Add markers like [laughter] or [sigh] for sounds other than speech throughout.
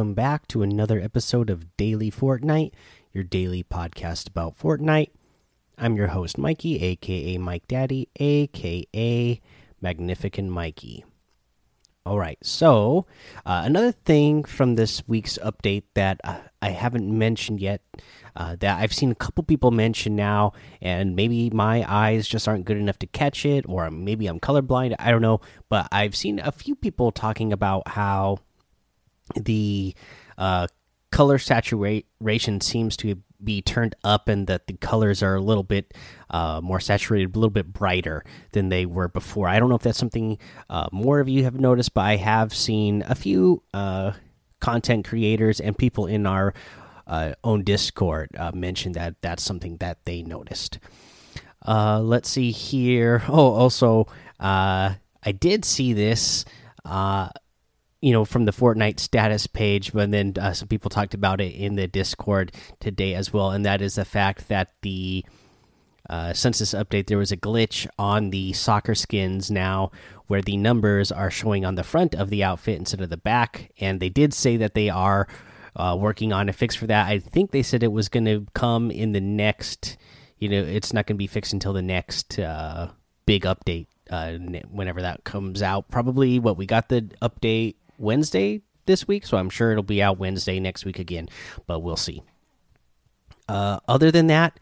Welcome back to another episode of Daily Fortnite, your daily podcast about Fortnite. I'm your host, Mikey, aka Mike Daddy, aka Magnificent Mikey. All right, so uh, another thing from this week's update that uh, I haven't mentioned yet, uh, that I've seen a couple people mention now, and maybe my eyes just aren't good enough to catch it, or maybe I'm colorblind. I don't know, but I've seen a few people talking about how the uh, color saturation seems to be turned up and that the colors are a little bit uh, more saturated, a little bit brighter than they were before. I don't know if that's something uh, more of you have noticed, but I have seen a few uh, content creators and people in our uh, own Discord uh, mention that that's something that they noticed. Uh, let's see here. Oh, also, I did see this you know from the Fortnite status page, but then uh, some people talked about it in the Discord today as well, and that is the fact that the uh, census update there was a glitch on the soccer skins now where the numbers are showing on the front of the outfit instead of the back, and they did say that they are uh, working on a fix for that. I think they said it was going to come in the next, you know, it's not going to be fixed until the next uh, big update. Uh, whenever that comes out, probably what we got the update Wednesday this week, so I'm sure it'll be out Wednesday next week again, but we'll see. Uh, other than that,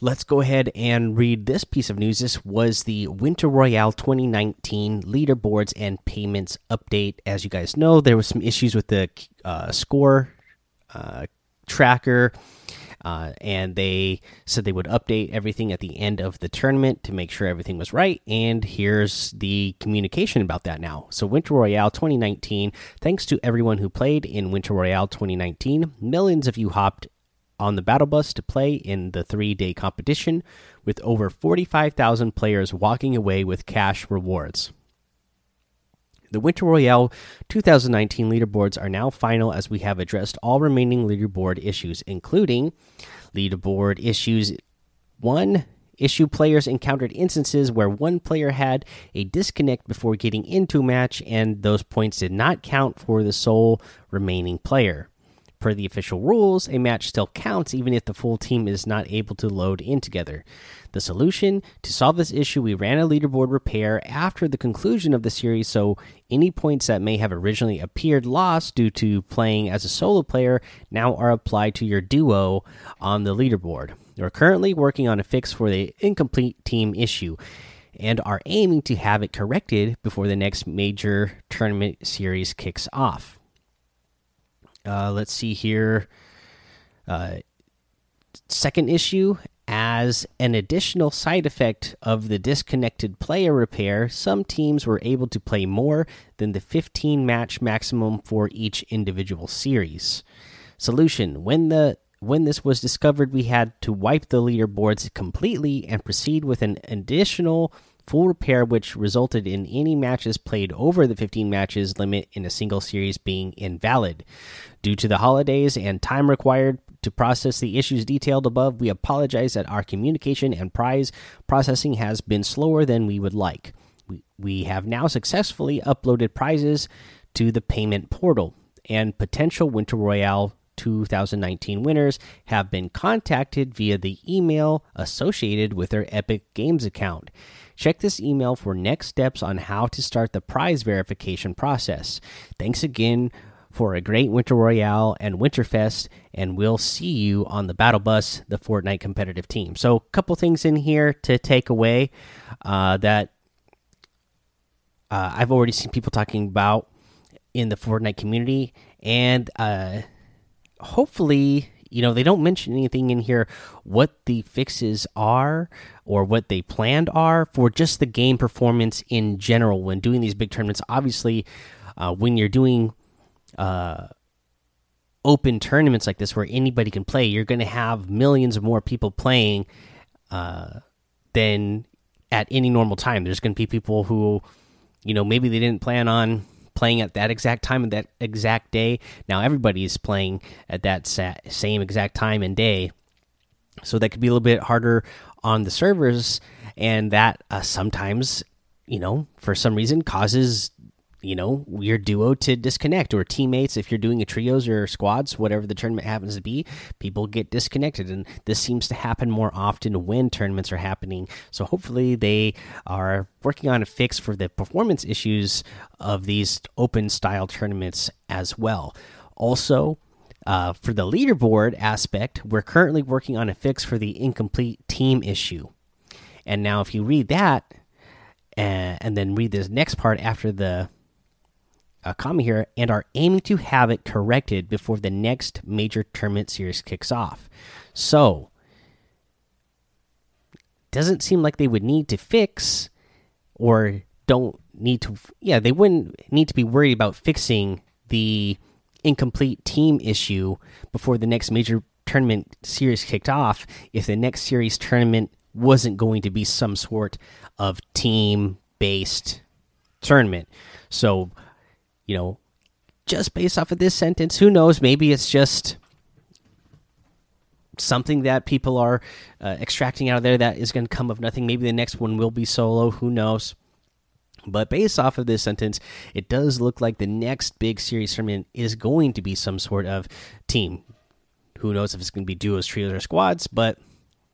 let's go ahead and read this piece of news. This was the Winter Royale 2019 leaderboards and payments update. As you guys know, there was some issues with the uh, score uh, tracker uh, and they said they would update everything at the end of the tournament to make sure everything was right. And here's the communication about that now. So, Winter Royale 2019, thanks to everyone who played in Winter Royale 2019, millions of you hopped on the battle bus to play in the three day competition, with over 45,000 players walking away with cash rewards. The Winter Royale 2019 leaderboards are now final as we have addressed all remaining leaderboard issues, including leaderboard issues 1. Issue players encountered instances where one player had a disconnect before getting into a match, and those points did not count for the sole remaining player. Per the official rules, a match still counts even if the full team is not able to load in together. The solution to solve this issue, we ran a leaderboard repair after the conclusion of the series, so any points that may have originally appeared lost due to playing as a solo player now are applied to your duo on the leaderboard. We're currently working on a fix for the incomplete team issue and are aiming to have it corrected before the next major tournament series kicks off. Uh, let's see here. Uh, second issue as an additional side effect of the disconnected player repair, some teams were able to play more than the 15 match maximum for each individual series. Solution When the when this was discovered, we had to wipe the leaderboards completely and proceed with an additional full repair, which resulted in any matches played over the 15 matches limit in a single series being invalid. Due to the holidays and time required to process the issues detailed above, we apologize that our communication and prize processing has been slower than we would like. We, we have now successfully uploaded prizes to the payment portal, and potential Winter Royale 2019 winners have been contacted via the email associated with their Epic Games account. Check this email for next steps on how to start the prize verification process. Thanks again for a great Winter Royale and Winterfest, and we'll see you on the Battle Bus, the Fortnite competitive team. So, a couple things in here to take away uh, that uh, I've already seen people talking about in the Fortnite community, and uh, hopefully, you know, they don't mention anything in here what the fixes are or what they planned are for just the game performance in general when doing these big tournaments. Obviously, uh, when you're doing uh, open tournaments like this where anybody can play, you're going to have millions more people playing uh, than at any normal time. There's going to be people who, you know, maybe they didn't plan on playing at that exact time and that exact day. Now everybody is playing at that same exact time and day, so that could be a little bit harder on the servers, and that uh, sometimes, you know, for some reason causes you know your duo to disconnect or teammates if you're doing a trios or squads whatever the tournament happens to be people get disconnected. And this seems to happen more often when tournaments are happening. So hopefully they are working on a fix for the performance issues of these open style tournaments as well. Also uh, for the leaderboard aspect we're currently working on a fix for the incomplete team issue. And now if you read that and, and then read this next part after the uh, comment here and are aiming to have it corrected before the next major tournament series kicks off. So, doesn't seem like they would need to fix or don't need to yeah, they wouldn't need to be worried about fixing the incomplete team issue before the next major tournament series kicked off if the next series tournament wasn't going to be some sort of team based tournament. So you know, just based off of this sentence, who knows? Maybe it's just something that people are uh, extracting out of there that is going to come of nothing. Maybe the next one will be solo. Who knows? But based off of this sentence, it does look like the next big series tournament is going to be some sort of team. Who knows if it's going to be duos, trios, or squads? But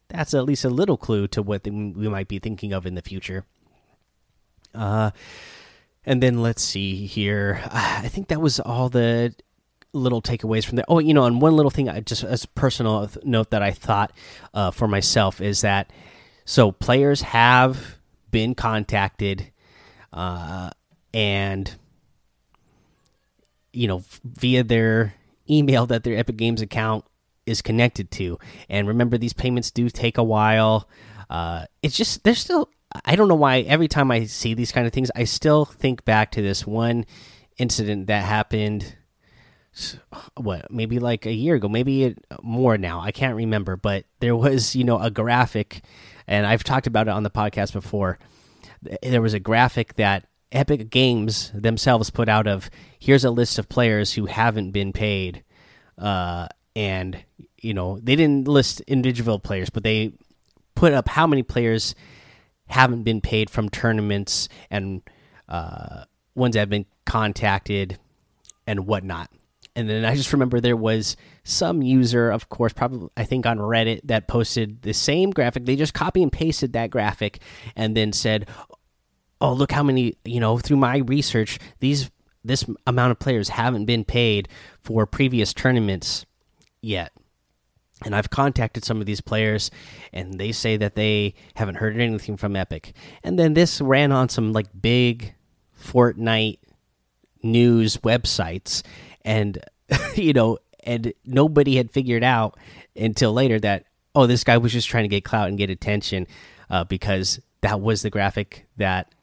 that's at least a little clue to what we might be thinking of in the future. Uh, and then let's see here. [sighs] I think that was all the little takeaways from there. Oh, you know, and one little thing, I just as a personal note that I thought uh, for myself is that so players have been contacted, uh, and you know via their email that their Epic Games account is connected to. And remember, these payments do take a while. Uh, it's just there's still I don't know why every time I see these kind of things, I still think back to this one incident that happened. What maybe like a year ago, maybe more now. I can't remember, but there was you know a graphic, and I've talked about it on the podcast before. There was a graphic that Epic Games themselves put out of here's a list of players who haven't been paid, uh, and you know they didn't list individual players, but they put up how many players haven't been paid from tournaments and uh, ones that have been contacted and whatnot. And then I just remember there was some user, of course, probably I think on Reddit, that posted the same graphic. They just copy and pasted that graphic and then said, "Oh, look how many you know through my research these this amount of players haven't been paid for previous tournaments yet." And I've contacted some of these players, and they say that they haven't heard anything from Epic. And then this ran on some like big Fortnite news websites, and [laughs] you know, and nobody had figured out until later that oh, this guy was just trying to get clout and get attention uh, because that was the graphic that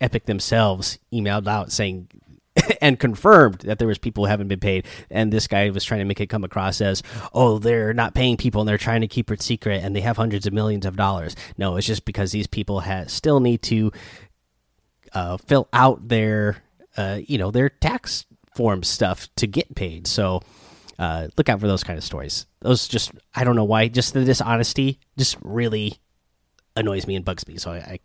Epic themselves emailed out saying [laughs] and confirmed that there was people who haven't been paid. And this guy was trying to make it come across as oh they're not paying people and they're trying to keep it secret and they have hundreds of millions of dollars. No it's just because these people have, still need to uh, fill out their uh, you know their tax form stuff to get paid. So uh, look out for those kind of stories. Those just i don't know why just the dishonesty just really annoys me and bugs me. So I, I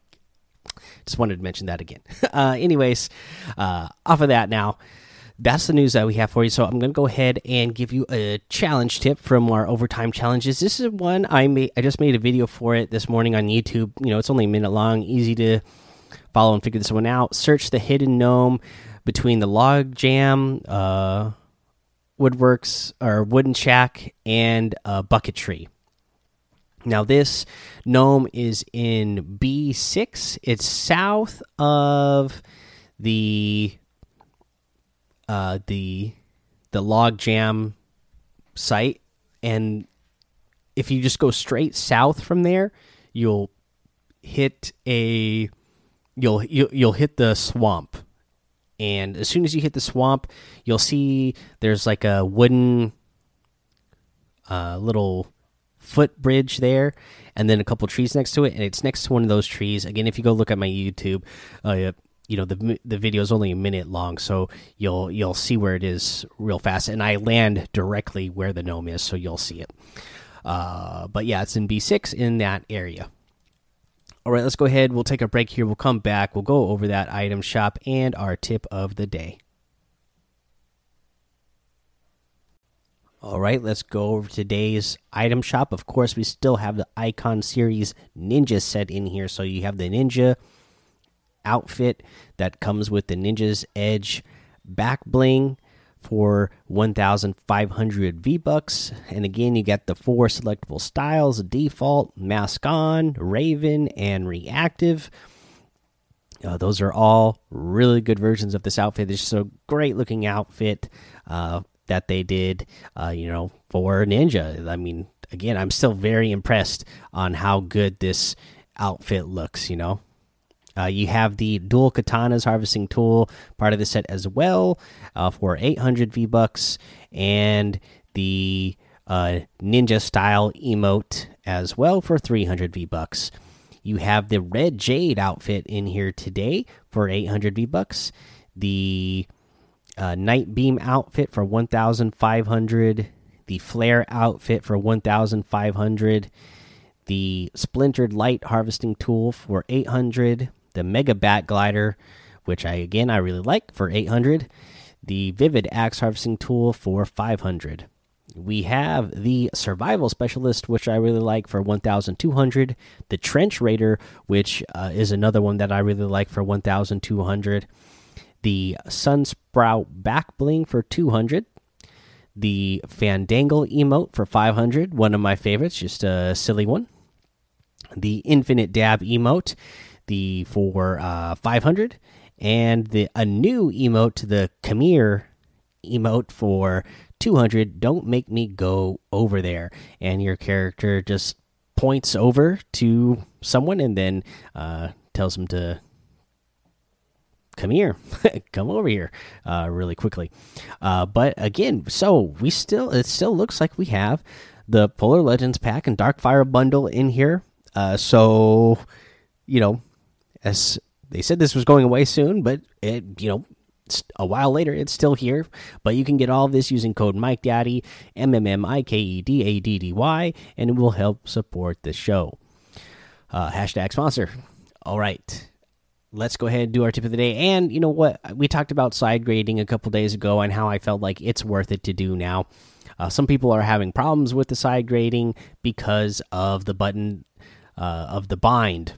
just wanted to mention that again. [laughs] Uh, anyways, uh, off of that now, that's the news that we have for you. So I'm going to go ahead and give you a challenge tip from our overtime challenges. This is one I made. I just made a video for it this morning on YouTube. You know, it's only a minute long, easy to follow and figure this one out. Search the hidden gnome between the log jam, uh, woodworks or wooden shack, and a bucket tree. Now, this gnome is in B6. It's south of the uh, the the log jam site, and if you just go straight south from there, you'll hit a you'll you'll, you'll hit the swamp. And as soon as you hit the swamp, you'll see there's like a wooden uh, little footbridge there, and then a couple trees next to it, and it's next to one of those trees. Again, if you go look at my YouTube, uh, you know the the video is only a minute long, so you'll you'll see where it is real fast, and I land directly where the gnome is, so you'll see it. Uh, but yeah, it's in B6 in that area. All right, let's go ahead. We'll take a break here. We'll come back. We'll go over that item shop and our tip of the day. All right, let's go over today's item shop. Of course, we still have the Icon Series Ninja set in here. So you have the Ninja outfit that comes with the Ninja's Edge back bling for 1500 V bucks. And again, you get the four selectable styles default, mask on, raven, and reactive. Uh, those are all really good versions of this outfit. It's just a great looking outfit uh, that they did, uh, you know, for Ninja. I mean, again, I'm still very impressed on how good this outfit looks, you know. Uh, you have the dual katanas harvesting tool part of the set as well uh, for 800 V bucks, and the uh, ninja style emote as well for 300 V bucks. You have the red jade outfit in here today for 800 V bucks. The uh, Nitebeam outfit for 1,500. The flare outfit for 1,500. The splintered light harvesting tool for 800 the Mega Bat Glider, which I again I really like for 800, the Vivid Axe Harvesting Tool for 500. We have the Survival Specialist, which I really like for 1,200. The Trench Raider, which uh, is another one that I really like for 1,200. The Sunsprout Back Bling for 200. The Fandangle emote for 500, one of my favorites, just a silly one. The Infinite Dab emote the for uh, 500 and the a new emote to the Kamir emote for 200 don't make me go over there and your character just points over to someone and then uh, tells them to come here [laughs] come over here uh, really quickly uh, but again so we still it still looks like we have the polar legends pack and darkfire bundle in here uh, so you know as they said this was going away soon, but it you know a while later it's still here. But you can get all this using code Mike Daddy M M M I K E D A D D Y, and it will help support the show. Uh, hashtag sponsor. All right. Let's go ahead and do our tip of the day. And you know what? We talked about side grading a couple days ago and how I felt like it's worth it to do now. Uh, some people are having problems with the side grading because of the button uh, of the bind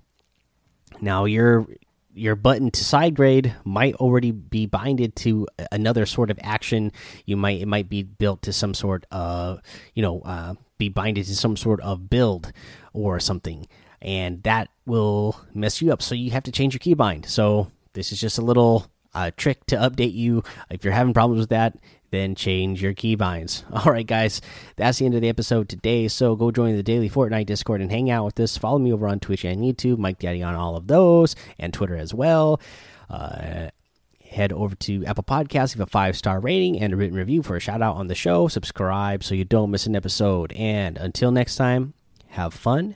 now your your button to side grade might already be binded to another sort of action. You might it might be built to some sort of you know uh, be binded to some sort of build or something, and that will mess you up. So you have to change your keybind. So this is just a little uh, trick to update you if you're having problems with that then change your keybinds. [laughs] All right, guys, that's the end of the episode today. So go join the daily Fortnite Discord and hang out with us. Follow me over on Twitch and YouTube, Mike Daddy on all of those, and Twitter as well. Uh, head over to Apple Podcasts, give a five star rating and a written review for a shout out on the show. Subscribe so you don't miss an episode. And until next time, have fun,